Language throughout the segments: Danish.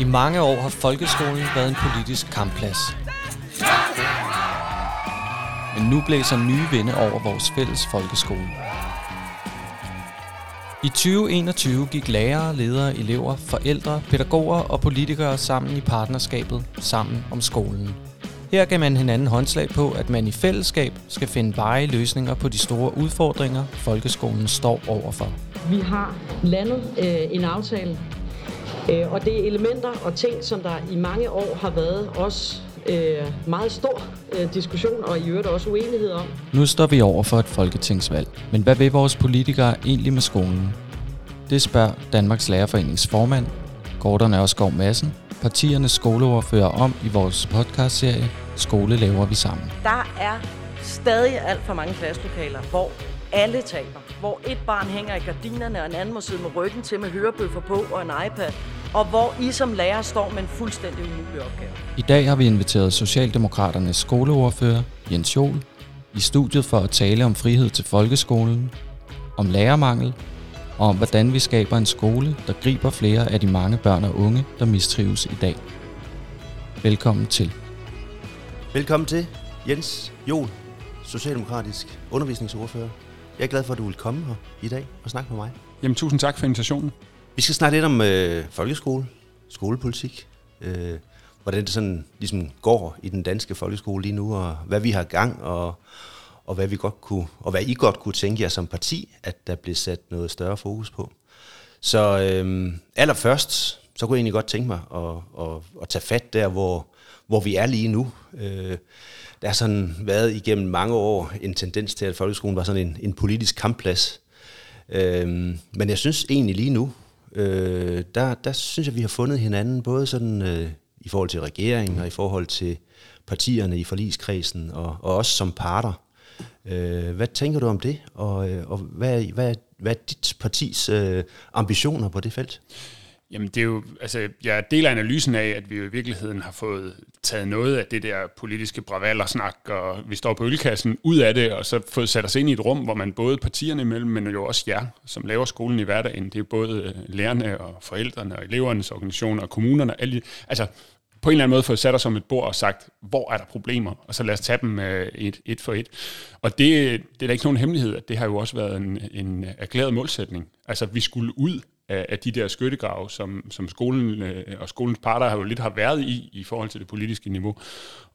I mange år har folkeskolen været en politisk kampplads. Men nu blæser nye vinde over vores fælles folkeskole. I 2021 gik lærere, ledere, elever, forældre, pædagoger og politikere sammen i partnerskabet Sammen om skolen. Her gav man hinanden håndslag på, at man i fællesskab skal finde veje løsninger på de store udfordringer, folkeskolen står overfor. Vi har landet øh, en aftale, øh, og det er elementer og ting, som der i mange år har været også øh, meget stor øh, diskussion og i øvrigt også uenighed om. Nu står vi over for et folketingsvalg. Men hvad vil vores politikere egentlig med skolen? Det spørger Danmarks Lærerforenings formand, Gordon Ørskov Madsen, partiernes skoleordfører om i vores podcastserie Skole laver vi sammen. Der er stadig alt for mange klasselokaler, hvor alle taler. Hvor et barn hænger i gardinerne, og en anden må sidde med ryggen til med hørebøffer på og en iPad. Og hvor I som lærer står med en fuldstændig umulig opgave. I dag har vi inviteret Socialdemokraternes skoleordfører, Jens Jol, i studiet for at tale om frihed til folkeskolen, om lærermangel og om hvordan vi skaber en skole, der griber flere af de mange børn og unge, der mistrives i dag. Velkommen til. Velkommen til, Jens Jol, Socialdemokratisk undervisningsordfører. Jeg er glad for, at du vil komme her i dag og snakke med mig. Jamen, tusind tak for invitationen. Vi skal snakke lidt om øh, folkeskole, skolepolitik, øh, hvordan det sådan ligesom går i den danske folkeskole lige nu, og hvad vi har gang, og, og hvad vi godt kunne, og hvad I godt kunne tænke jer som parti, at der bliver sat noget større fokus på. Så øh, allerførst, så kunne jeg egentlig godt tænke mig at, at, at tage fat der, hvor, hvor vi er lige nu. Øh, der har sådan været igennem mange år en tendens til, at folkeskolen var sådan en, en politisk kampplads. Øh, men jeg synes egentlig lige nu, øh, der, der synes jeg, vi har fundet hinanden, både sådan øh, i forhold til regeringen og i forhold til partierne i forligskredsen, og, og også som parter. Øh, hvad tænker du om det, og, øh, og hvad, hvad, hvad er dit partis øh, ambitioner på det felt? Jamen det er jo, altså jeg deler analysen af, at vi jo i virkeligheden har fået taget noget af det der politiske bravallersnak, og vi står på ølkassen ud af det, og så fået sat os ind i et rum, hvor man både partierne imellem, men jo også jer, som laver skolen i hverdagen, det er både øh, lærerne og forældrene og elevernes organisationer og kommunerne, alle, altså på en eller anden måde fået sat os om et bord og sagt, hvor er der problemer, og så lad os tage dem øh, et, et for et. Og det, det er da ikke nogen hemmelighed, at det har jo også været en, en erklæret målsætning. Altså, vi skulle ud af, af de der skyttegrave, som, som skolen øh, og skolens parter har jo lidt har været i, i forhold til det politiske niveau.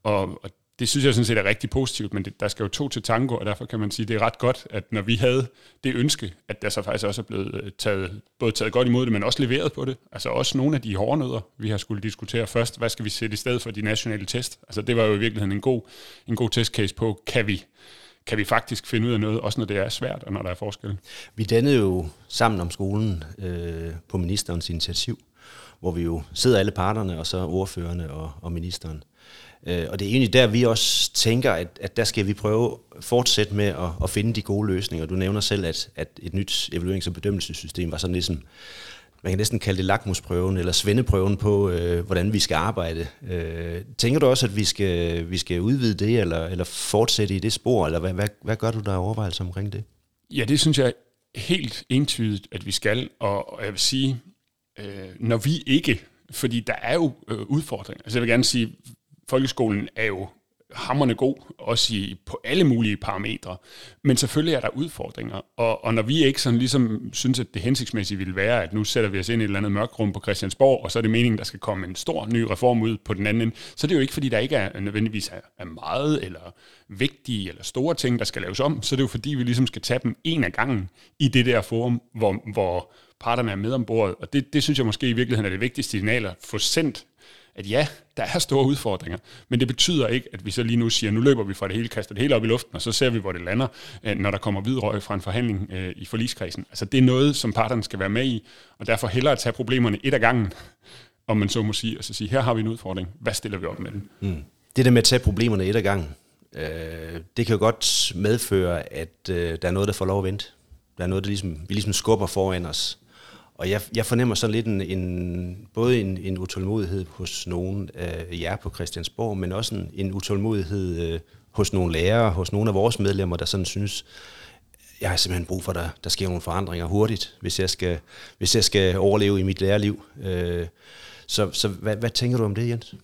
Og, og det synes jeg sådan set er rigtig positivt, men det, der skal jo to til tango, og derfor kan man sige, at det er ret godt, at når vi havde det ønske, at der så faktisk også er blevet øh, taget, både taget godt imod det, men også leveret på det. Altså også nogle af de hårdnødder, vi har skulle diskutere først. Hvad skal vi sætte i stedet for de nationale test? Altså det var jo i virkeligheden en god, en god testcase på, kan vi kan vi faktisk finde ud af noget, også når det er svært, og når der er forskel. Vi dannede jo sammen om skolen øh, på ministerens initiativ, hvor vi jo sidder alle parterne, og så ordførerne og, og ministeren. Øh, og det er egentlig der, vi også tænker, at, at der skal vi prøve at fortsætte med at, at finde de gode løsninger. Du nævner selv, at, at et nyt evaluerings- og bedømmelsessystem var sådan ligesom man kan næsten kalde det lakmusprøven eller svendeprøven på, øh, hvordan vi skal arbejde. Øh, tænker du også, at vi skal, vi skal udvide det, eller, eller fortsætte i det spor, eller hvad, hvad, hvad gør du der overvejelser omkring det? Ja, det synes jeg helt entydigt, at vi skal, og, og jeg vil sige, øh, når vi ikke, fordi der er jo øh, udfordringer. Altså jeg vil gerne sige, folkeskolen er jo hammerne god, også i, på alle mulige parametre. Men selvfølgelig er der udfordringer, og, og når vi ikke sådan ligesom synes, at det hensigtsmæssige ville være, at nu sætter vi os ind i et eller andet mørkt rum på Christiansborg, og så er det meningen, der skal komme en stor ny reform ud på den anden ende, så det er jo ikke, fordi der ikke er nødvendigvis er, er meget eller vigtige eller store ting, der skal laves om, så det er jo fordi, vi ligesom skal tage dem en af gangen i det der forum, hvor, hvor parterne er med ombord, og det, det synes jeg måske i virkeligheden er det vigtigste signal at få sendt at ja, der er store udfordringer, men det betyder ikke, at vi så lige nu siger, nu løber vi fra det hele, kaster det hele op i luften, og så ser vi, hvor det lander, øh, når der kommer hvid røg fra en forhandling øh, i forligskredsen. Altså det er noget, som parterne skal være med i, og derfor hellere at tage problemerne et af gangen, om man så må sige, og så sige, her har vi en udfordring, hvad stiller vi op med den? Mm. Det der med at tage problemerne et af gangen, øh, det kan jo godt medføre, at øh, der er noget, der får lov at vente. Der er noget, der ligesom, vi ligesom skubber foran os. Og jeg, jeg fornemmer så lidt en, en, både en, en utålmodighed hos nogen af jer på Christiansborg, men også en, en utålmodighed øh, hos nogle lærere, hos nogle af vores medlemmer, der sådan synes, jeg har simpelthen brug for, at der, der sker nogle forandringer hurtigt, hvis jeg skal, hvis jeg skal overleve i mit lærerliv. Øh, så så hvad, hvad tænker du om det, Jens?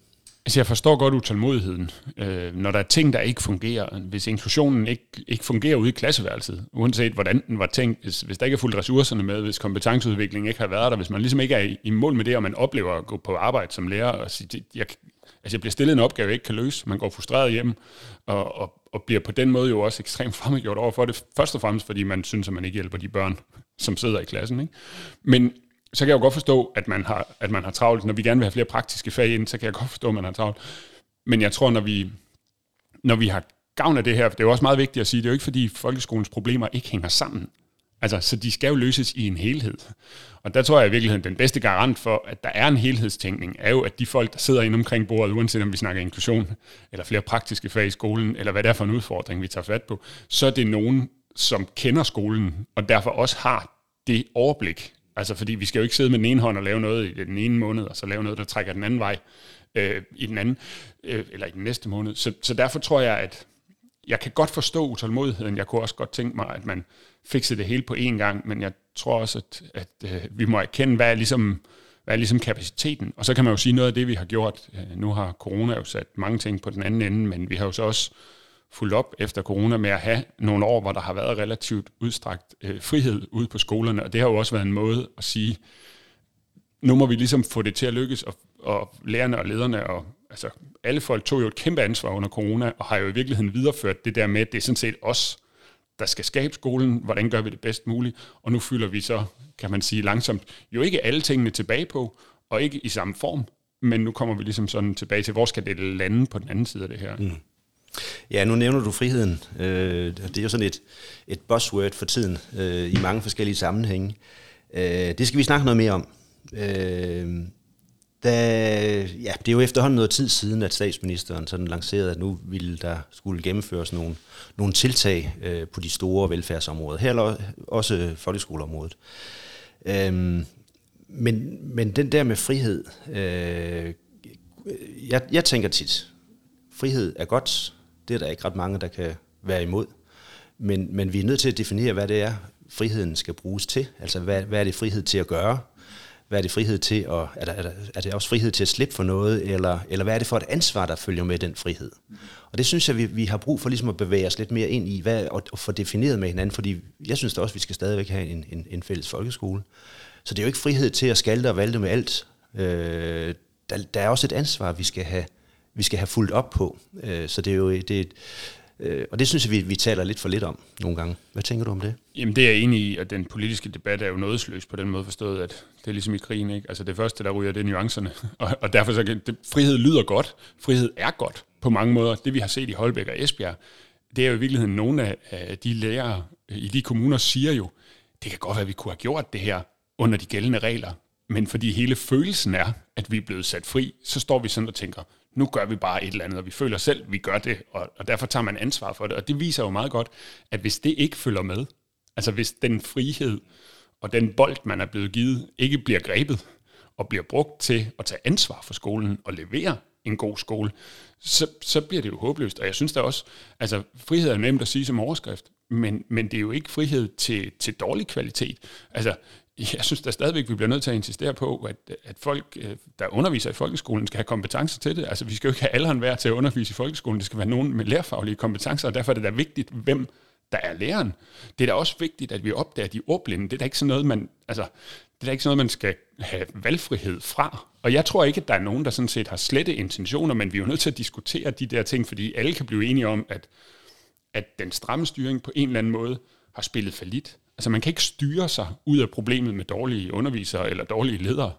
Altså jeg forstår godt utålmodigheden, øh, når der er ting, der ikke fungerer. Hvis inklusionen ikke, ikke fungerer ude i klasseværelset, uanset hvordan den var tænkt, hvis, hvis der ikke er fuldt ressourcerne med, hvis kompetenceudviklingen ikke har været der, hvis man ligesom ikke er i, i mål med det, og man oplever at gå på arbejde som lærer og sige, jeg, altså jeg bliver stillet en opgave, jeg ikke kan løse, man går frustreret hjem, og, og, og bliver på den måde jo også ekstremt fremmedgjort over for det, først og fremmest fordi man synes, at man ikke hjælper de børn, som sidder i klassen. Ikke? Men så kan jeg jo godt forstå, at man, har, at man har travlt. Når vi gerne vil have flere praktiske fag ind, så kan jeg godt forstå, at man har travlt. Men jeg tror, når vi, når vi har gavn af det her, det er jo også meget vigtigt at sige, det er jo ikke fordi folkeskolens problemer ikke hænger sammen. Altså, så de skal jo løses i en helhed. Og der tror jeg i virkeligheden, den bedste garant for, at der er en helhedstænkning, er jo, at de folk, der sidder inde omkring bordet, uanset om vi snakker inklusion, eller flere praktiske fag i skolen, eller hvad det er for en udfordring, vi tager fat på, så er det nogen, som kender skolen, og derfor også har det overblik, Altså, fordi vi skal jo ikke sidde med den ene hånd og lave noget i den ene måned, og så lave noget, der trækker den anden vej øh, i den anden, øh, eller i den næste måned. Så, så derfor tror jeg, at jeg kan godt forstå utålmodigheden. Jeg kunne også godt tænke mig, at man fikser det hele på én gang, men jeg tror også, at, at øh, vi må erkende, hvad er, ligesom, hvad er ligesom kapaciteten. Og så kan man jo sige noget af det, vi har gjort. Øh, nu har corona jo sat mange ting på den anden ende, men vi har jo så også fulgt op efter corona med at have nogle år, hvor der har været relativt udstrakt øh, frihed ude på skolerne, og det har jo også været en måde at sige, nu må vi ligesom få det til at lykkes, og, og lærerne og lederne, og altså alle folk tog jo et kæmpe ansvar under corona, og har jo i virkeligheden videreført det der med, at det er sådan set os, der skal skabe skolen, hvordan gør vi det bedst muligt, og nu fylder vi så, kan man sige langsomt, jo ikke alle tingene tilbage på, og ikke i samme form, men nu kommer vi ligesom sådan tilbage til, hvor skal det lande på den anden side af det her. Mm. Ja, nu nævner du friheden. Øh, det er jo sådan et, et buzzword for tiden øh, i mange forskellige sammenhænge. Øh, det skal vi snakke noget mere om. Øh, da, ja, det er jo efterhånden noget tid siden, at statsministeren sådan lancerede, at nu ville der skulle gennemføres nogle, nogle tiltag øh, på de store velfærdsområder, her også folkeskoleområdet. Øhm, men, men den der med frihed, øh, jeg, jeg tænker tit, frihed er godt, det er der ikke ret mange, der kan være imod. Men, men vi er nødt til at definere, hvad det er, friheden skal bruges til. Altså, hvad, hvad er det frihed til at gøre? Hvad er det frihed til at, er, der, er, der, er det også frihed til at slippe for noget, eller, eller hvad er det for et ansvar, der følger med den frihed? Og det synes jeg, vi, vi har brug for ligesom at bevæge os lidt mere ind i, hvad, og, og få defineret med hinanden, fordi jeg synes da også, vi skal stadigvæk have en, en, en fælles folkeskole. Så det er jo ikke frihed til at skalte og valte med alt. Øh, der, der er også et ansvar, vi skal have, vi skal have fuldt op på. Øh, så det er jo det, øh, og det synes jeg, vi, vi taler lidt for lidt om nogle gange. Hvad tænker du om det? Jamen det er jeg enig i, at den politiske debat er jo nådesløs på den måde forstået, at det er ligesom i krigen. Ikke? Altså det første, der ryger, det er nuancerne. Og, og derfor så kan det, frihed lyder godt. Frihed er godt på mange måder. Det vi har set i Holbæk og Esbjerg, det er jo i virkeligheden nogle af, af de lærere i de kommuner siger jo, det kan godt være, at vi kunne have gjort det her under de gældende regler, men fordi hele følelsen er, at vi er blevet sat fri, så står vi sådan og tænker, nu gør vi bare et eller andet, og vi føler selv, at vi gør det, og, og derfor tager man ansvar for det. Og det viser jo meget godt, at hvis det ikke følger med, altså hvis den frihed og den bold, man er blevet givet, ikke bliver grebet og bliver brugt til at tage ansvar for skolen og levere en god skole, så, så bliver det jo håbløst. Og jeg synes da også, altså frihed er nemt at sige som overskrift, men, men det er jo ikke frihed til, til dårlig kvalitet. Altså, jeg synes da stadigvæk, vi bliver nødt til at insistere på, at, at folk, øh, der underviser i folkeskolen, skal have kompetencer til det. Altså, vi skal jo ikke have alderen værd til at undervise i folkeskolen. Det skal være nogen med lærerfaglige kompetencer, og derfor er det da vigtigt, hvem der er læreren. Det er da også vigtigt, at vi opdager de ordblinde. Det er da ikke sådan noget, man, altså, det er da ikke sådan noget, man skal have valgfrihed fra. Og jeg tror ikke, at der er nogen, der sådan set har slette intentioner, men vi er jo nødt til at diskutere de der ting, fordi alle kan blive enige om, at, at den stramme styring på en eller anden måde har spillet for lidt. Altså man kan ikke styre sig ud af problemet med dårlige undervisere eller dårlige ledere.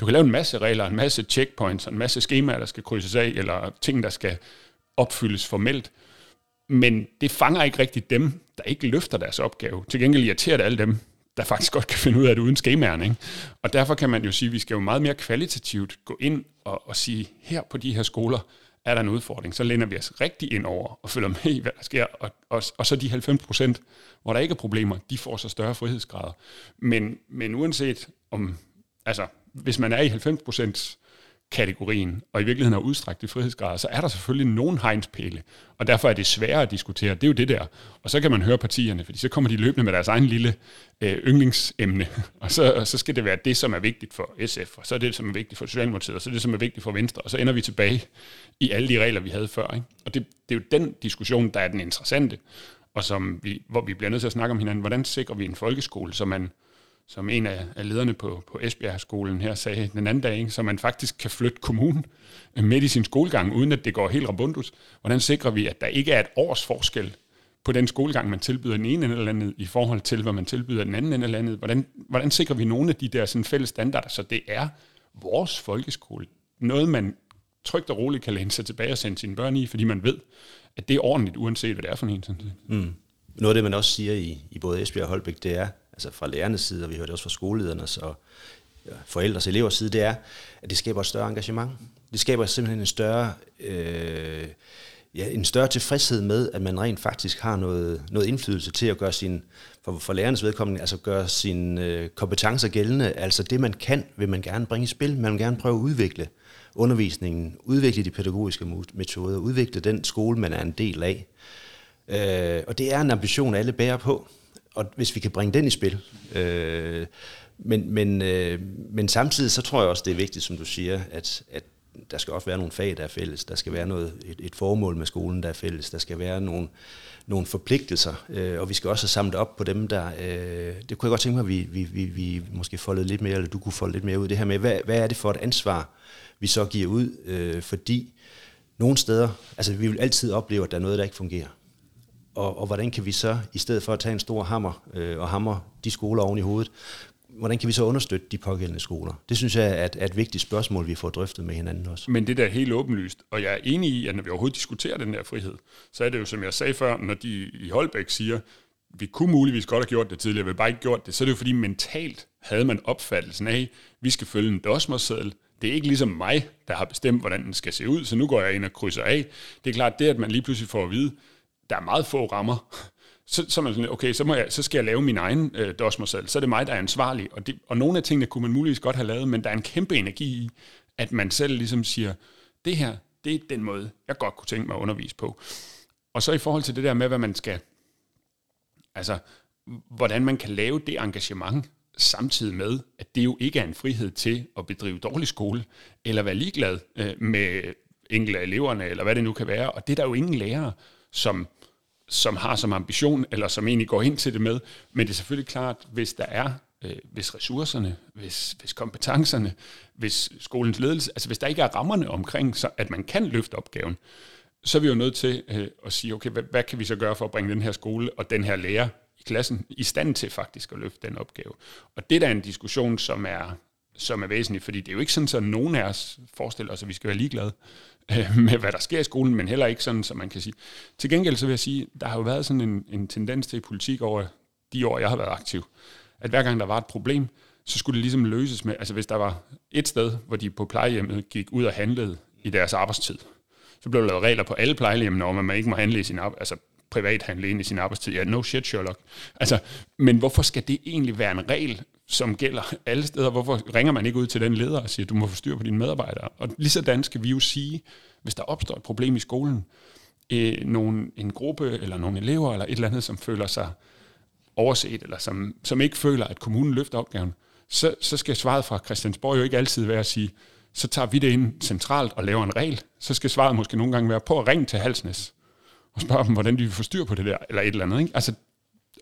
Du kan lave en masse regler, en masse checkpoints, en masse skemaer, der skal krydses af, eller ting, der skal opfyldes formelt. Men det fanger ikke rigtigt dem, der ikke løfter deres opgave. Til gengæld irriterer det alle dem, der faktisk godt kan finde ud af det uden skemaerne. Ikke? Og derfor kan man jo sige, at vi skal jo meget mere kvalitativt gå ind og, og sige, her på de her skoler, er der en udfordring, så lænder vi os rigtig ind over og følger med i, hvad der sker. Og, og, og så de 90 procent, hvor der ikke er problemer, de får så større frihedsgrader. Men, men uanset om, altså hvis man er i 90 procent kategorien, og i virkeligheden har udstrækte frihedsgrader, så er der selvfølgelig nogen hegnspæle, og derfor er det sværere at diskutere. Det er jo det der. Og så kan man høre partierne, fordi så kommer de løbende med deres egen lille øh, yndlingsemne, og så, og så skal det være det, som er vigtigt for SF, og så er det, som er vigtigt for Socialdemokratiet, og så er det, som er vigtigt for Venstre, og så ender vi tilbage i alle de regler, vi havde før. Ikke? Og det, det er jo den diskussion, der er den interessante, og som vi, hvor vi bliver nødt til at snakke om hinanden. Hvordan sikrer vi en folkeskole, så man som en af, af lederne på, på Esbjerg-skolen her sagde den anden dag, ikke? så man faktisk kan flytte kommunen øh, midt i sin skolegang, uden at det går helt rabundus. Hvordan sikrer vi, at der ikke er et års forskel på den skolegang, man tilbyder den ene ende af landet, i forhold til, hvad man tilbyder den anden ende af landet? Hvordan, hvordan sikrer vi nogle af de der sådan, fælles standarder, så det er vores folkeskole? Noget, man trygt og roligt kan læne sig tilbage og sende sine børn i, fordi man ved, at det er ordentligt, uanset hvad det er for en. Sådan mm. Noget af det, man også siger i, i både Esbjerg og Holbæk, det er, altså fra lærernes side, og vi hørte også fra skoleledernes og forældres og elevers side, det er, at det skaber et større engagement. Det skaber simpelthen en større, øh, ja, en større tilfredshed med, at man rent faktisk har noget, noget indflydelse til at gøre sin, for, for lærernes vedkommende, altså gøre sine øh, kompetencer gældende. Altså det, man kan, vil man gerne bringe i spil. Man vil gerne prøve at udvikle undervisningen, udvikle de pædagogiske metoder, udvikle den skole, man er en del af. Øh, og det er en ambition, alle bærer på og hvis vi kan bringe den i spil. Øh, men, men, øh, men samtidig så tror jeg også, det er vigtigt, som du siger, at, at der skal også være nogle fag, der er fælles. Der skal være noget, et, et formål med skolen, der er fælles. Der skal være nogle, nogle forpligtelser, øh, og vi skal også have samlet op på dem, der... Øh, det kunne jeg godt tænke mig, at vi, vi, vi, vi måske foldede lidt mere, eller du kunne folde lidt mere ud. Det her med, hvad, hvad er det for et ansvar, vi så giver ud? Øh, fordi nogle steder, altså vi vil altid opleve, at der er noget, der ikke fungerer og, og hvordan kan vi så, i stedet for at tage en stor hammer øh, og hammer de skoler oven i hovedet, hvordan kan vi så understøtte de pågældende skoler? Det synes jeg er et, er et vigtigt spørgsmål, vi får drøftet med hinanden også. Men det der er helt åbenlyst, og jeg er enig i, at når vi overhovedet diskuterer den der frihed, så er det jo, som jeg sagde før, når de i Holbæk siger, vi kunne muligvis godt have gjort det tidligere, vi har bare ikke gjort det, så er det jo fordi mentalt havde man opfattelsen af, vi skal følge en dosmerseddel, det er ikke ligesom mig, der har bestemt, hvordan den skal se ud, så nu går jeg ind og krydser af. Det er klart, det at man lige pludselig får at vide, der er meget få rammer, så, så man sådan, okay, så, må jeg, så skal jeg lave min egen øh, dosmersal. Så er det mig, der er ansvarlig. Og, det, og nogle af tingene kunne man muligvis godt have lavet, men der er en kæmpe energi i, at man selv ligesom siger, det her, det er den måde, jeg godt kunne tænke mig at undervise på. Og så i forhold til det der med, hvad man skal, altså, hvordan man kan lave det engagement, samtidig med, at det jo ikke er en frihed til at bedrive dårlig skole, eller være ligeglad øh, med enkelte af eleverne, eller hvad det nu kan være. Og det er der jo ingen lærere, som, som har som ambition, eller som egentlig går ind til det med. Men det er selvfølgelig klart, hvis der er, øh, hvis ressourcerne, hvis, hvis kompetencerne, hvis skolens ledelse, altså hvis der ikke er rammerne omkring, så at man kan løfte opgaven, så er vi jo nødt til øh, at sige, okay, hvad, hvad kan vi så gøre for at bringe den her skole og den her lærer i klassen i stand til faktisk at løfte den opgave. Og det er en diskussion, som er, som er væsentlig, fordi det er jo ikke sådan, at nogen af os forestiller os, at vi skal være ligeglade øh, med, hvad der sker i skolen, men heller ikke sådan, som man kan sige. Til gengæld så vil jeg sige, der har jo været sådan en, en tendens til i politik over de år, jeg har været aktiv, at hver gang der var et problem, så skulle det ligesom løses med, altså hvis der var et sted, hvor de på plejehjemmet gik ud og handlede i deres arbejdstid, så blev der lavet regler på alle plejehjemmene om, at man ikke må handle i sin arbejde, altså privat handle ind i sin arbejdstid. Ja, no shit, Sherlock. Altså, men hvorfor skal det egentlig være en regel, som gælder alle steder? Hvorfor ringer man ikke ud til den leder og siger, du må få styr på dine medarbejdere? Og lige sådan skal vi jo sige, hvis der opstår et problem i skolen, øh, nogen, en gruppe eller nogle elever eller et eller andet, som føler sig overset, eller som, som ikke føler, at kommunen løfter opgaven, så, så skal svaret fra Christiansborg jo ikke altid være at sige, så tager vi det ind centralt og laver en regel. Så skal svaret måske nogle gange være på at ringe til Halsnes og spørge dem, hvordan de vil få styr på det der, eller et eller andet. Ikke? Altså,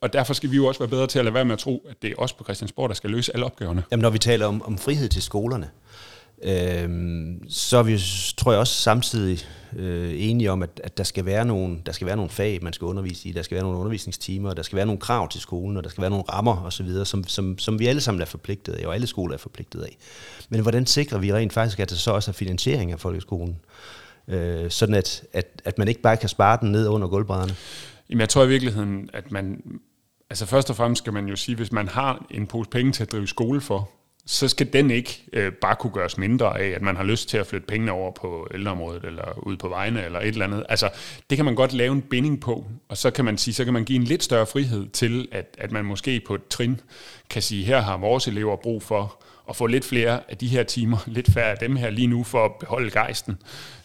og derfor skal vi jo også være bedre til at lade være med at tro, at det er os på Christiansborg, der skal løse alle opgaverne. Jamen, når vi taler om, om frihed til skolerne, øh, så er vi, tror jeg også samtidig øh, enige om, at, at der, skal være nogle, der skal være nogle fag, man skal undervise i, der skal være nogle undervisningstimer, der skal være nogle krav til skolen, og der skal være nogle rammer osv., som, som, som vi alle sammen er forpligtet af, og alle skoler er forpligtet af. Men hvordan sikrer vi rent faktisk, at der så også er finansiering af folkeskolen? øh, sådan at, at, at man ikke bare kan spare den ned under gulvbrædderne? Jamen, jeg tror i virkeligheden, at man... Altså først og fremmest skal man jo sige, hvis man har en pose penge til at drive skole for, så skal den ikke øh, bare kunne gøres mindre af, at man har lyst til at flytte pengene over på ældreområdet, eller ud på vejene, eller et eller andet. Altså, det kan man godt lave en binding på, og så kan man sige, så kan man give en lidt større frihed til, at, at man måske på et trin kan sige, her har vores elever brug for at få lidt flere af de her timer, lidt færre af dem her lige nu, for at beholde gejsten.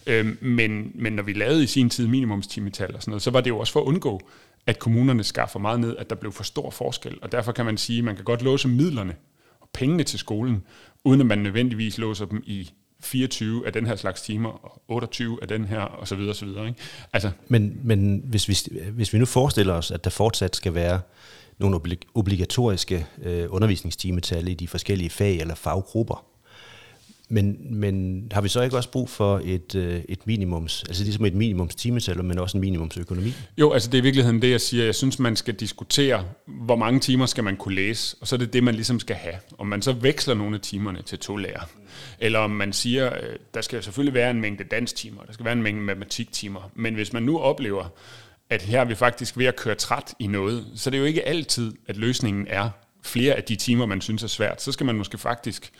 Øhm, men, men når vi lavede i sin tid minimumstimetal og sådan noget, så var det jo også for at undgå, at kommunerne skaffer meget ned, at der blev for stor forskel. Og derfor kan man sige, at man kan godt låse midlerne og pengene til skolen, uden at man nødvendigvis låser dem i 24 af den her slags timer, og 28 af den her, og så videre, så videre. Ikke? Altså. Men, men hvis, vi, hvis vi nu forestiller os, at der fortsat skal være nogle obligatoriske øh, undervisningstimetal i de forskellige fag eller faggrupper, men, men har vi så ikke også brug for et, øh, et minimums, altså ligesom et minimums timetal, men også en minimumsøkonomi? Jo, altså det er i virkeligheden det, jeg siger. Jeg synes, man skal diskutere, hvor mange timer skal man kunne læse, og så er det det, man ligesom skal have. Om man så veksler nogle af timerne til to lærer, eller om man siger, øh, der skal selvfølgelig være en mængde danstimer, der skal være en mængde matematiktimer, men hvis man nu oplever, at her er vi faktisk ved at køre træt i noget, så det er jo ikke altid, at løsningen er flere af de timer, man synes er svært. Så skal man måske faktisk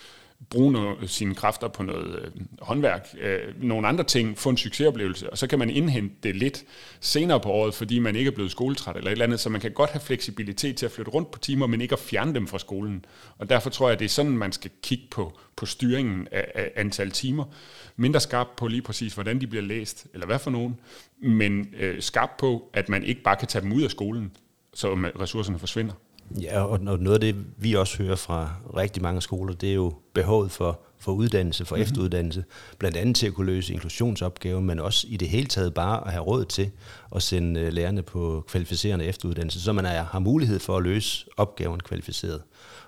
bruge no, sine kræfter på noget øh, håndværk, øh, nogle andre ting, få en succesoplevelse, og så kan man indhente det lidt senere på året, fordi man ikke er blevet skoletræt eller et eller andet, så man kan godt have fleksibilitet til at flytte rundt på timer, men ikke at fjerne dem fra skolen. Og derfor tror jeg, at det er sådan, man skal kigge på, på styringen af, af antal timer. Mindre skarp på lige præcis, hvordan de bliver læst, eller hvad for nogen, men øh, skarp på, at man ikke bare kan tage dem ud af skolen, så ressourcerne forsvinder. Ja, og noget af det, vi også hører fra rigtig mange skoler, det er jo behovet for, for uddannelse, for mm-hmm. efteruddannelse, blandt andet til at kunne løse inklusionsopgaver, men også i det hele taget bare at have råd til at sende øh, lærerne på kvalificerende efteruddannelse, så man er, har mulighed for at løse opgaven kvalificeret.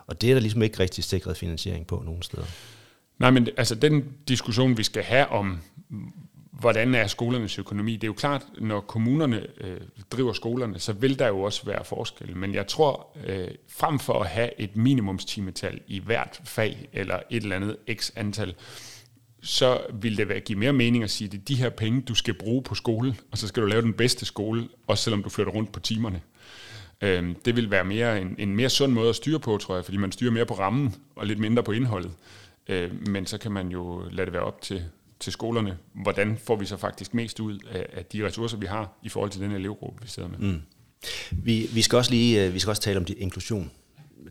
Og det er der ligesom ikke rigtig sikret finansiering på nogen steder. Nej, men altså den diskussion, vi skal have om, hvordan er skolernes økonomi? Det er jo klart, når kommunerne øh, driver skolerne, så vil der jo også være forskel. Men jeg tror, øh, frem for at have et minimumstimetal i hvert fag, eller et eller andet x antal, så vil det være, give mere mening at sige, at det er de her penge, du skal bruge på skole, og så skal du lave den bedste skole, også selvom du flytter rundt på timerne. Øh, det vil være mere en, en mere sund måde at styre på, tror jeg, fordi man styrer mere på rammen, og lidt mindre på indholdet. Øh, men så kan man jo lade det være op til, til skolerne, hvordan får vi så faktisk mest ud af, af de ressourcer, vi har i forhold til den elevgruppe, vi sidder med. Mm. Vi, vi skal også lige øh, vi skal også tale om de, inklusion.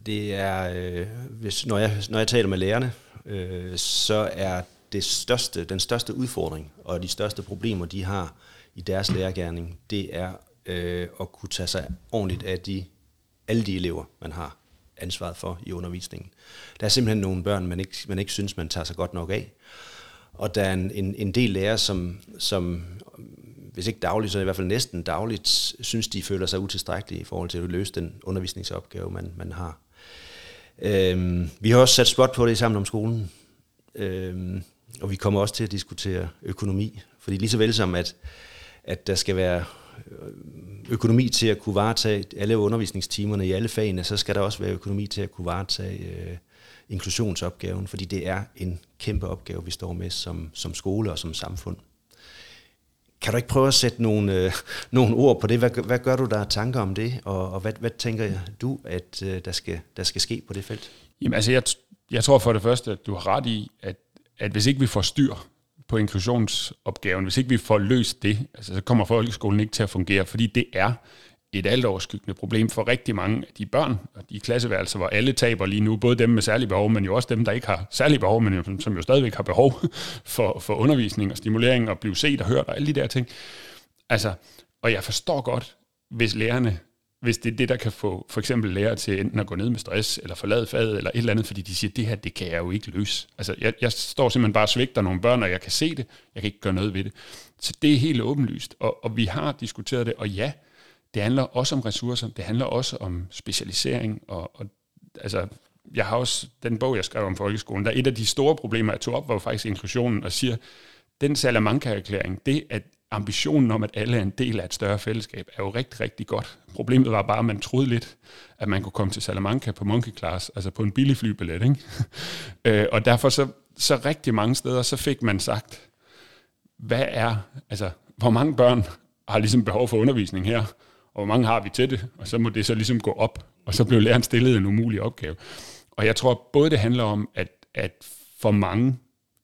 Det er, øh, hvis, når, jeg, når jeg taler med lærerne, øh, så er det største, den største udfordring og de største problemer, de har i deres lærergærning, det er øh, at kunne tage sig ordentligt af de, alle de elever, man har ansvaret for i undervisningen. Der er simpelthen nogle børn, man ikke, man ikke synes, man tager sig godt nok af. Og der er en, en, en del lærere, som, som hvis ikke dagligt, så i hvert fald næsten dagligt, synes de føler sig utilstrækkelige i forhold til at løse den undervisningsopgave, man, man har. Øhm, vi har også sat spot på det sammen om skolen, øhm, og vi kommer også til at diskutere økonomi, fordi lige så vel som at, at der skal være økonomi til at kunne varetage alle undervisningstimerne i alle fagene, så skal der også være økonomi til at kunne varetage øh, inklusionsopgaven, fordi det er en kæmpe opgave, vi står med som, som skole og som samfund. Kan du ikke prøve at sætte nogle, øh, nogle ord på det? Hvad, hvad gør du der tanker om det, og, og hvad, hvad tænker du, at øh, der, skal, der skal ske på det felt? Jamen altså, jeg, jeg tror for det første, at du har ret i, at, at hvis ikke vi får styr på inklusionsopgaven, hvis ikke vi får løst det, altså, så kommer folkeskolen ikke til at fungere, fordi det er et altoverskyggende problem for rigtig mange af de børn og de klasseværelser, hvor alle taber lige nu, både dem med særlige behov, men jo også dem, der ikke har særlige behov, men som jo stadigvæk har behov for, for undervisning og stimulering og blive set og hørt og alle de der ting. Altså, og jeg forstår godt, hvis lærerne, hvis det er det, der kan få for eksempel lærere til enten at gå ned med stress, eller forlade faget, eller et eller andet, fordi de siger, det her, det kan jeg jo ikke løse. Altså, jeg, jeg står simpelthen bare og svigter nogle børn, og jeg kan se det, jeg kan ikke gøre noget ved det. Så det er helt åbenlyst, og, og vi har diskuteret det, og ja, det handler også om ressourcer, det handler også om specialisering, og, og altså, jeg har også den bog, jeg skrev om folkeskolen, der et af de store problemer, jeg tog op, var faktisk inklusionen, og siger, den Salamanca-erklæring, det at ambitionen om, at alle er en del af et større fællesskab, er jo rigtig, rigtig godt. Problemet var bare, at man troede lidt, at man kunne komme til Salamanca på monkey class, altså på en billig flybillet. Ikke? Øh, og derfor så, så rigtig mange steder, så fik man sagt, hvad er, altså, hvor mange børn har ligesom behov for undervisning her? og hvor mange har vi til det, og så må det så ligesom gå op, og så blev læreren stillet en umulig opgave. Og jeg tror både det handler om, at, at for mange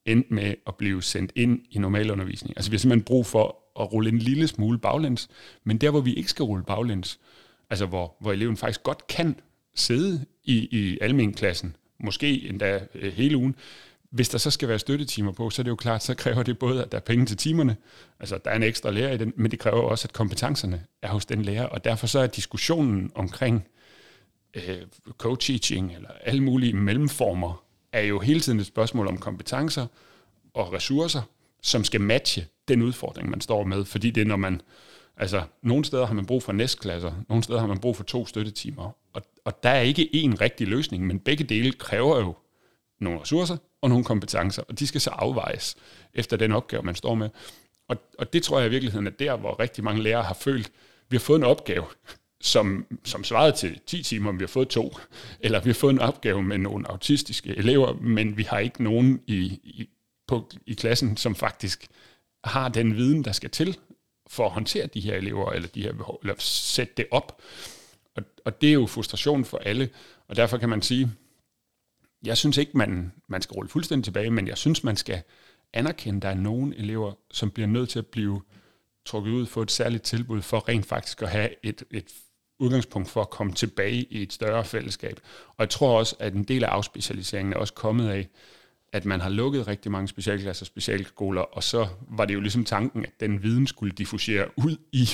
endte med at blive sendt ind i normal undervisning. Altså vi har simpelthen brug for at rulle en lille smule baglæns, men der hvor vi ikke skal rulle baglæns, altså hvor, hvor eleven faktisk godt kan sidde i, i almenklassen, måske endda øh, hele ugen. Hvis der så skal være støttetimer på, så er det jo klart, så kræver det både, at der er penge til timerne, altså der er en ekstra lærer i den, men det kræver også, at kompetencerne er hos den lærer, og derfor så er diskussionen omkring øh, co-teaching eller alle mulige mellemformer, er jo hele tiden et spørgsmål om kompetencer og ressourcer, som skal matche den udfordring, man står med, fordi det er, når man, altså, nogle steder har man brug for næstklasser, nogle steder har man brug for to støttetimer, og, og der er ikke én rigtig løsning, men begge dele kræver jo nogle ressourcer og nogle kompetencer, og de skal så afvejes efter den opgave, man står med. Og, og det tror jeg i virkeligheden er der, hvor rigtig mange lærere har følt, vi har fået en opgave, som, som svarede til 10 timer, vi har fået to, eller vi har fået en opgave med nogle autistiske elever, men vi har ikke nogen i, i, på, i klassen, som faktisk har den viden, der skal til for at håndtere de her elever, eller, de her behov, eller sætte det op. Og, og det er jo frustration for alle, og derfor kan man sige, jeg synes ikke, man, man skal rulle fuldstændig tilbage, men jeg synes, man skal anerkende, at der er nogle elever, som bliver nødt til at blive trukket ud for et særligt tilbud for rent faktisk at have et, et udgangspunkt for at komme tilbage i et større fællesskab. Og jeg tror også, at en del af afspecialiseringen er også kommet af, at man har lukket rigtig mange specialklasser og specialskoler, og så var det jo ligesom tanken, at den viden skulle diffusere ud i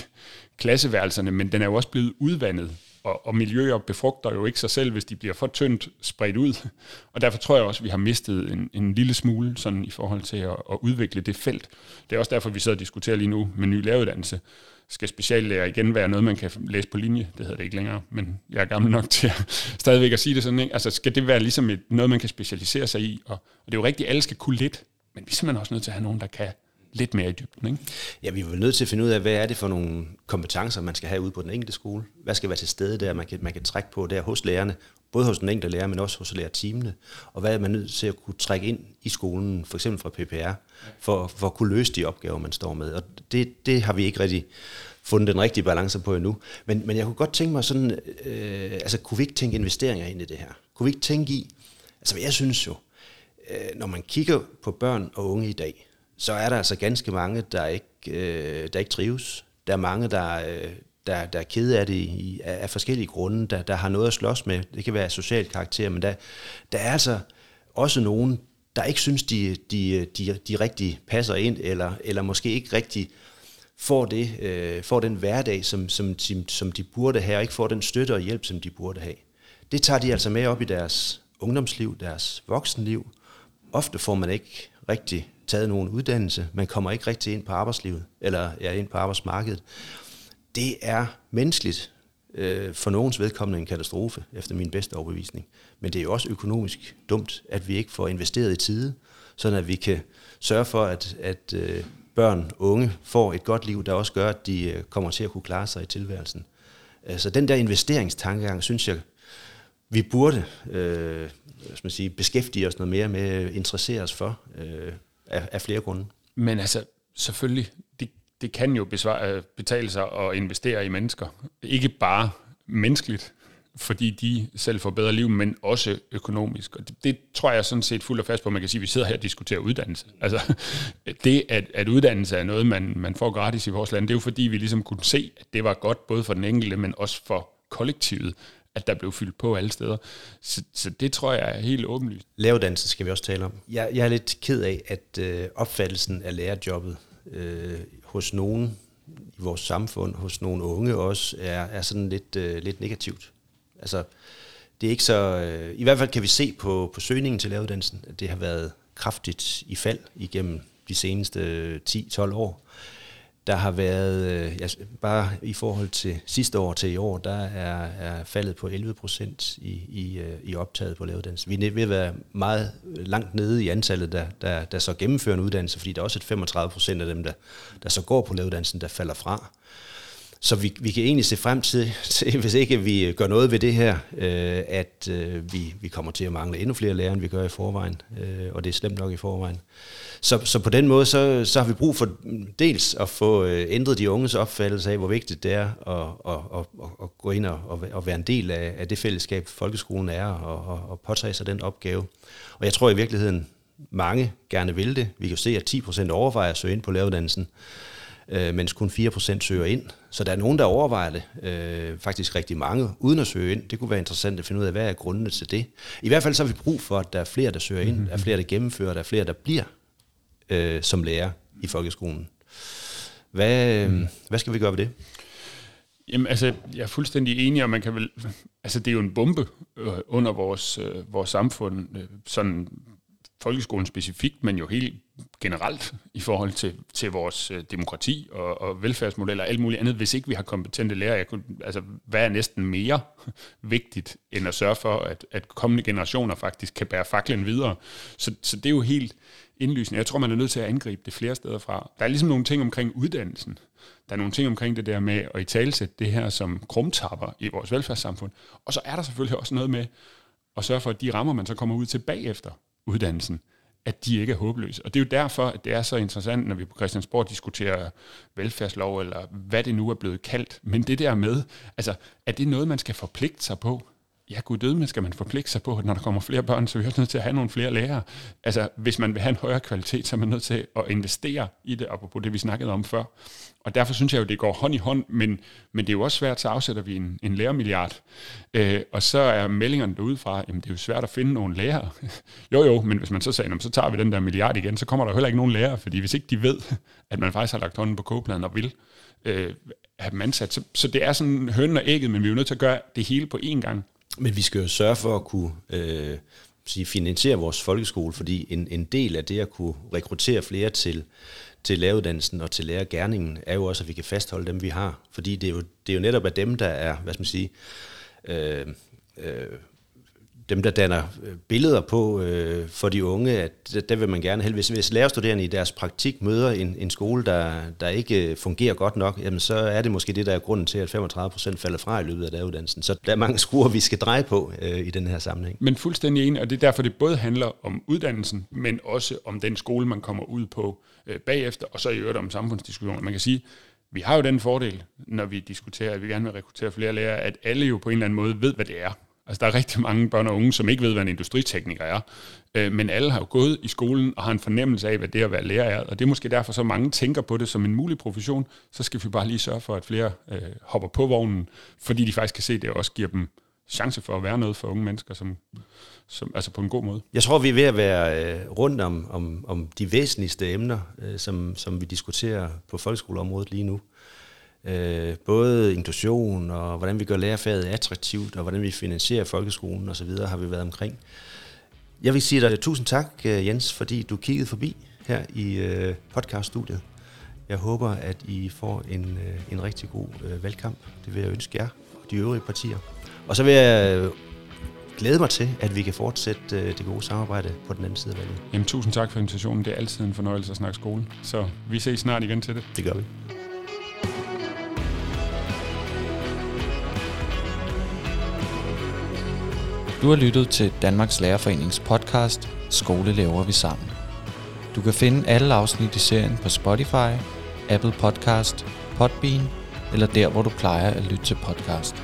klasseværelserne, men den er jo også blevet udvandet og, og miljøer befrugter jo ikke sig selv, hvis de bliver for tyndt spredt ud. Og derfor tror jeg også, at vi har mistet en, en lille smule sådan i forhold til at, at udvikle det felt. Det er også derfor, vi sidder og diskuterer lige nu med ny læreruddannelse. Skal speciallærer igen være noget, man kan læse på linje? Det hedder det ikke længere, men jeg er gammel nok til at stadigvæk at sige det sådan. Ikke? Altså skal det være ligesom et, noget, man kan specialisere sig i? Og, og det er jo rigtigt, at alle skal kunne lidt, men vi er simpelthen også nødt til at have nogen, der kan lidt mere i dybden. Ikke? Ja, vi er nødt til at finde ud af, hvad er det for nogle kompetencer, man skal have ude på den enkelte skole. Hvad skal være til stede der, man kan, man kan trække på der hos lærerne, både hos den enkelte lærer, men også hos lærerteamene. Og hvad er man nødt til at kunne trække ind i skolen, for eksempel fra PPR, for, for at kunne løse de opgaver, man står med. Og det, det har vi ikke rigtig fundet den rigtige balance på endnu. Men, men jeg kunne godt tænke mig sådan, øh, altså kunne vi ikke tænke investeringer ind i det her? Kunne vi ikke tænke i, altså jeg synes jo, øh, når man kigger på børn og unge i dag, så er der altså ganske mange, der ikke, øh, der ikke trives. Der er mange, der, øh, der, der er kede af det i, af, forskellige grunde, der, der har noget at slås med. Det kan være social karakter, men der, der er altså også nogen, der ikke synes, de, de, de, de rigtig passer ind, eller, eller måske ikke rigtig får, det, øh, får den hverdag, som, som, de, som de burde have, og ikke får den støtte og hjælp, som de burde have. Det tager de altså med op i deres ungdomsliv, deres voksenliv. Ofte får man ikke rigtig taget nogen uddannelse, man kommer ikke rigtig ind på arbejdslivet, eller ja, ind på arbejdsmarkedet. Det er menneskeligt øh, for nogens vedkommende en katastrofe, efter min bedste overbevisning. Men det er jo også økonomisk dumt, at vi ikke får investeret i tide, sådan at vi kan sørge for, at, at øh, børn, unge får et godt liv, der også gør, at de øh, kommer til at kunne klare sig i tilværelsen. Så den der investeringstankegang, synes jeg, vi burde øh, skal man sige, beskæftige os noget mere med, interessere os for. Øh, af, af flere grunde. Men altså, selvfølgelig, det, kan jo besvare, øh, betale sig at investere i mennesker. Ikke bare menneskeligt, fordi de selv får bedre liv, men også økonomisk. Og det, det tror jeg sådan set fuldt og fast på, man kan sige, at vi sidder her og diskuterer uddannelse. Altså, det, at, at uddannelse er noget, man, man får gratis i vores land, det er jo fordi, vi ligesom kunne se, at det var godt både for den enkelte, men også for kollektivet at der blev fyldt på alle steder. Så, så det tror jeg er helt åbenlyst. Læreruddannelse skal vi også tale om. Jeg, jeg er lidt ked af, at øh, opfattelsen af lærerjobbet øh, hos nogen i vores samfund, hos nogle unge også, er, er sådan lidt, øh, lidt negativt. Altså, det er ikke så... Øh, I hvert fald kan vi se på, på søgningen til læreruddannelsen, at det har været kraftigt i fald igennem de seneste øh, 10-12 år der har været, øh, ja, bare i forhold til sidste år til i år, der er, er faldet på 11 procent i, i, øh, i optaget på læreruddannelse. Vi er ved at være meget langt nede i antallet, der, der, der så gennemfører en uddannelse, fordi der er også et 35 procent af dem, der, der så går på læreruddannelsen, der falder fra. Så vi, vi kan egentlig se frem til, til, hvis ikke vi gør noget ved det her, øh, at øh, vi, vi kommer til at mangle endnu flere lærere, end vi gør i forvejen, øh, og det er slemt nok i forvejen. Så, så på den måde, så, så har vi brug for dels at få øh, ændret de unges opfattelse af, hvor vigtigt det er at, at, at, at gå ind og, at være en del af, af det fællesskab, folkeskolen er, og, og påtage sig den opgave. Og jeg tror i virkeligheden, mange gerne vil det. Vi kan se, at 10% overvejer at søge ind på læreruddannelsen øh, mens kun 4% søger ind. Så der er nogen, der overvejer det, øh, faktisk rigtig mange, uden at søge ind. Det kunne være interessant at finde ud af, hvad er grundene til det. I hvert fald så har vi brug for, at der er flere, der søger ind, mm-hmm. der er flere, der gennemfører, der er flere, der bliver øh, som lærer i folkeskolen. Hvad, mm. hvad skal vi gøre ved det? Jamen, altså, jeg er fuldstændig enig, og man kan vel... Altså, det er jo en bombe øh, under vores, øh, vores samfund, øh, sådan folkeskolen specifikt, men jo helt generelt i forhold til, til vores øh, demokrati og, og velfærdsmodeller og alt muligt andet, hvis ikke vi har kompetente lærere. Jeg kunne, altså, hvad er næsten mere vigtigt, end at sørge for, at, at kommende generationer faktisk kan bære faklen videre? Så, så det er jo helt indlysende. Jeg tror, man er nødt til at angribe det flere steder fra. Der er ligesom nogle ting omkring uddannelsen. Der er nogle ting omkring det der med at i talsætte det her som krumtapper i vores velfærdssamfund. Og så er der selvfølgelig også noget med at sørge for, at de rammer, man så kommer ud til bagefter uddannelsen, at de ikke er håbløse. Og det er jo derfor, at det er så interessant, når vi på Christiansborg diskuterer velfærdslov, eller hvad det nu er blevet kaldt. Men det der med, altså, er det noget, man skal forpligte sig på? ja, gud døde, men skal man forpligte sig på, at når der kommer flere børn, så er vi også nødt til at have nogle flere lærere. Altså, hvis man vil have en højere kvalitet, så er man nødt til at investere i det, apropos det, vi snakkede om før. Og derfor synes jeg jo, det går hånd i hånd, men, men det er jo også svært, så afsætter vi en, en lærermilliard. Øh, og så er meldingerne derudefra, jamen det er jo svært at finde nogle lærere. jo jo, men hvis man så sagde, så tager vi den der milliard igen, så kommer der heller ikke nogen lærere, fordi hvis ikke de ved, at man faktisk har lagt hånden på kogepladen og vil øh, have dem ansat, så, så det er sådan høn og ægget, men vi er jo nødt til at gøre det hele på én gang. Men vi skal jo sørge for at kunne øh, sige, finansiere vores folkeskole, fordi en, en del af det at kunne rekruttere flere til, til læreruddannelsen og til lærergærningen, er jo også, at vi kan fastholde dem, vi har. Fordi det er jo, det er jo netop af dem, der er, hvad skal man sige, øh, øh, dem, der danner øh, billeder på øh, for de unge, at der vil man gerne helst. Hvis, hvis lærerstuderende i deres praktik møder en, en skole, der, der ikke øh, fungerer godt nok, jamen så er det måske det, der er grunden til, at 35 procent falder fra i løbet af læreruddannelsen. Så der er mange skruer, vi skal dreje på øh, i den her sammenhæng. Men fuldstændig enig, og det er derfor, det både handler om uddannelsen, men også om den skole, man kommer ud på øh, bagefter, og så i øvrigt om samfundsdiskussioner. Man kan sige, vi har jo den fordel, når vi diskuterer, at vi gerne vil rekruttere flere lærere, at alle jo på en eller anden måde ved, hvad det er. Altså, der er rigtig mange børn og unge, som ikke ved, hvad en industritekniker er. Øh, men alle har jo gået i skolen og har en fornemmelse af, hvad det at være lærer er. Og det er måske derfor, så mange tænker på det som en mulig profession. Så skal vi bare lige sørge for, at flere øh, hopper på vognen, fordi de faktisk kan se, at det også giver dem chance for at være noget for unge mennesker, som, som, altså på en god måde. Jeg tror, vi er ved at være øh, rundt om, om, om de væsentligste emner, øh, som, som vi diskuterer på folkeskoleområdet lige nu. Øh, både inklusion og hvordan vi gør lærerfaget attraktivt, og hvordan vi finansierer folkeskolen osv., har vi været omkring. Jeg vil sige dig tusind tak, øh, Jens, fordi du kiggede forbi her i øh, podcaststudiet. Jeg håber, at I får en, øh, en rigtig god øh, valgkamp. Det vil jeg ønske jer og de øvrige partier. Og så vil jeg øh, glæde mig til, at vi kan fortsætte øh, det gode samarbejde på den anden side af valget. Jamen, tusind tak for invitationen. Det er altid en fornøjelse at snakke skole. Så vi ses snart igen til det. Det gør vi. Du har lyttet til Danmarks Lærerforenings podcast Skole laver vi sammen. Du kan finde alle afsnit i serien på Spotify, Apple Podcast, Podbean eller der, hvor du plejer at lytte til podcast.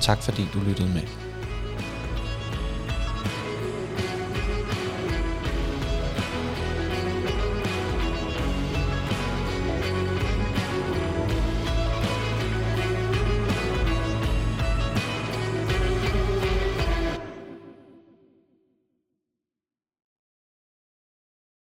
Tak fordi du lyttede med.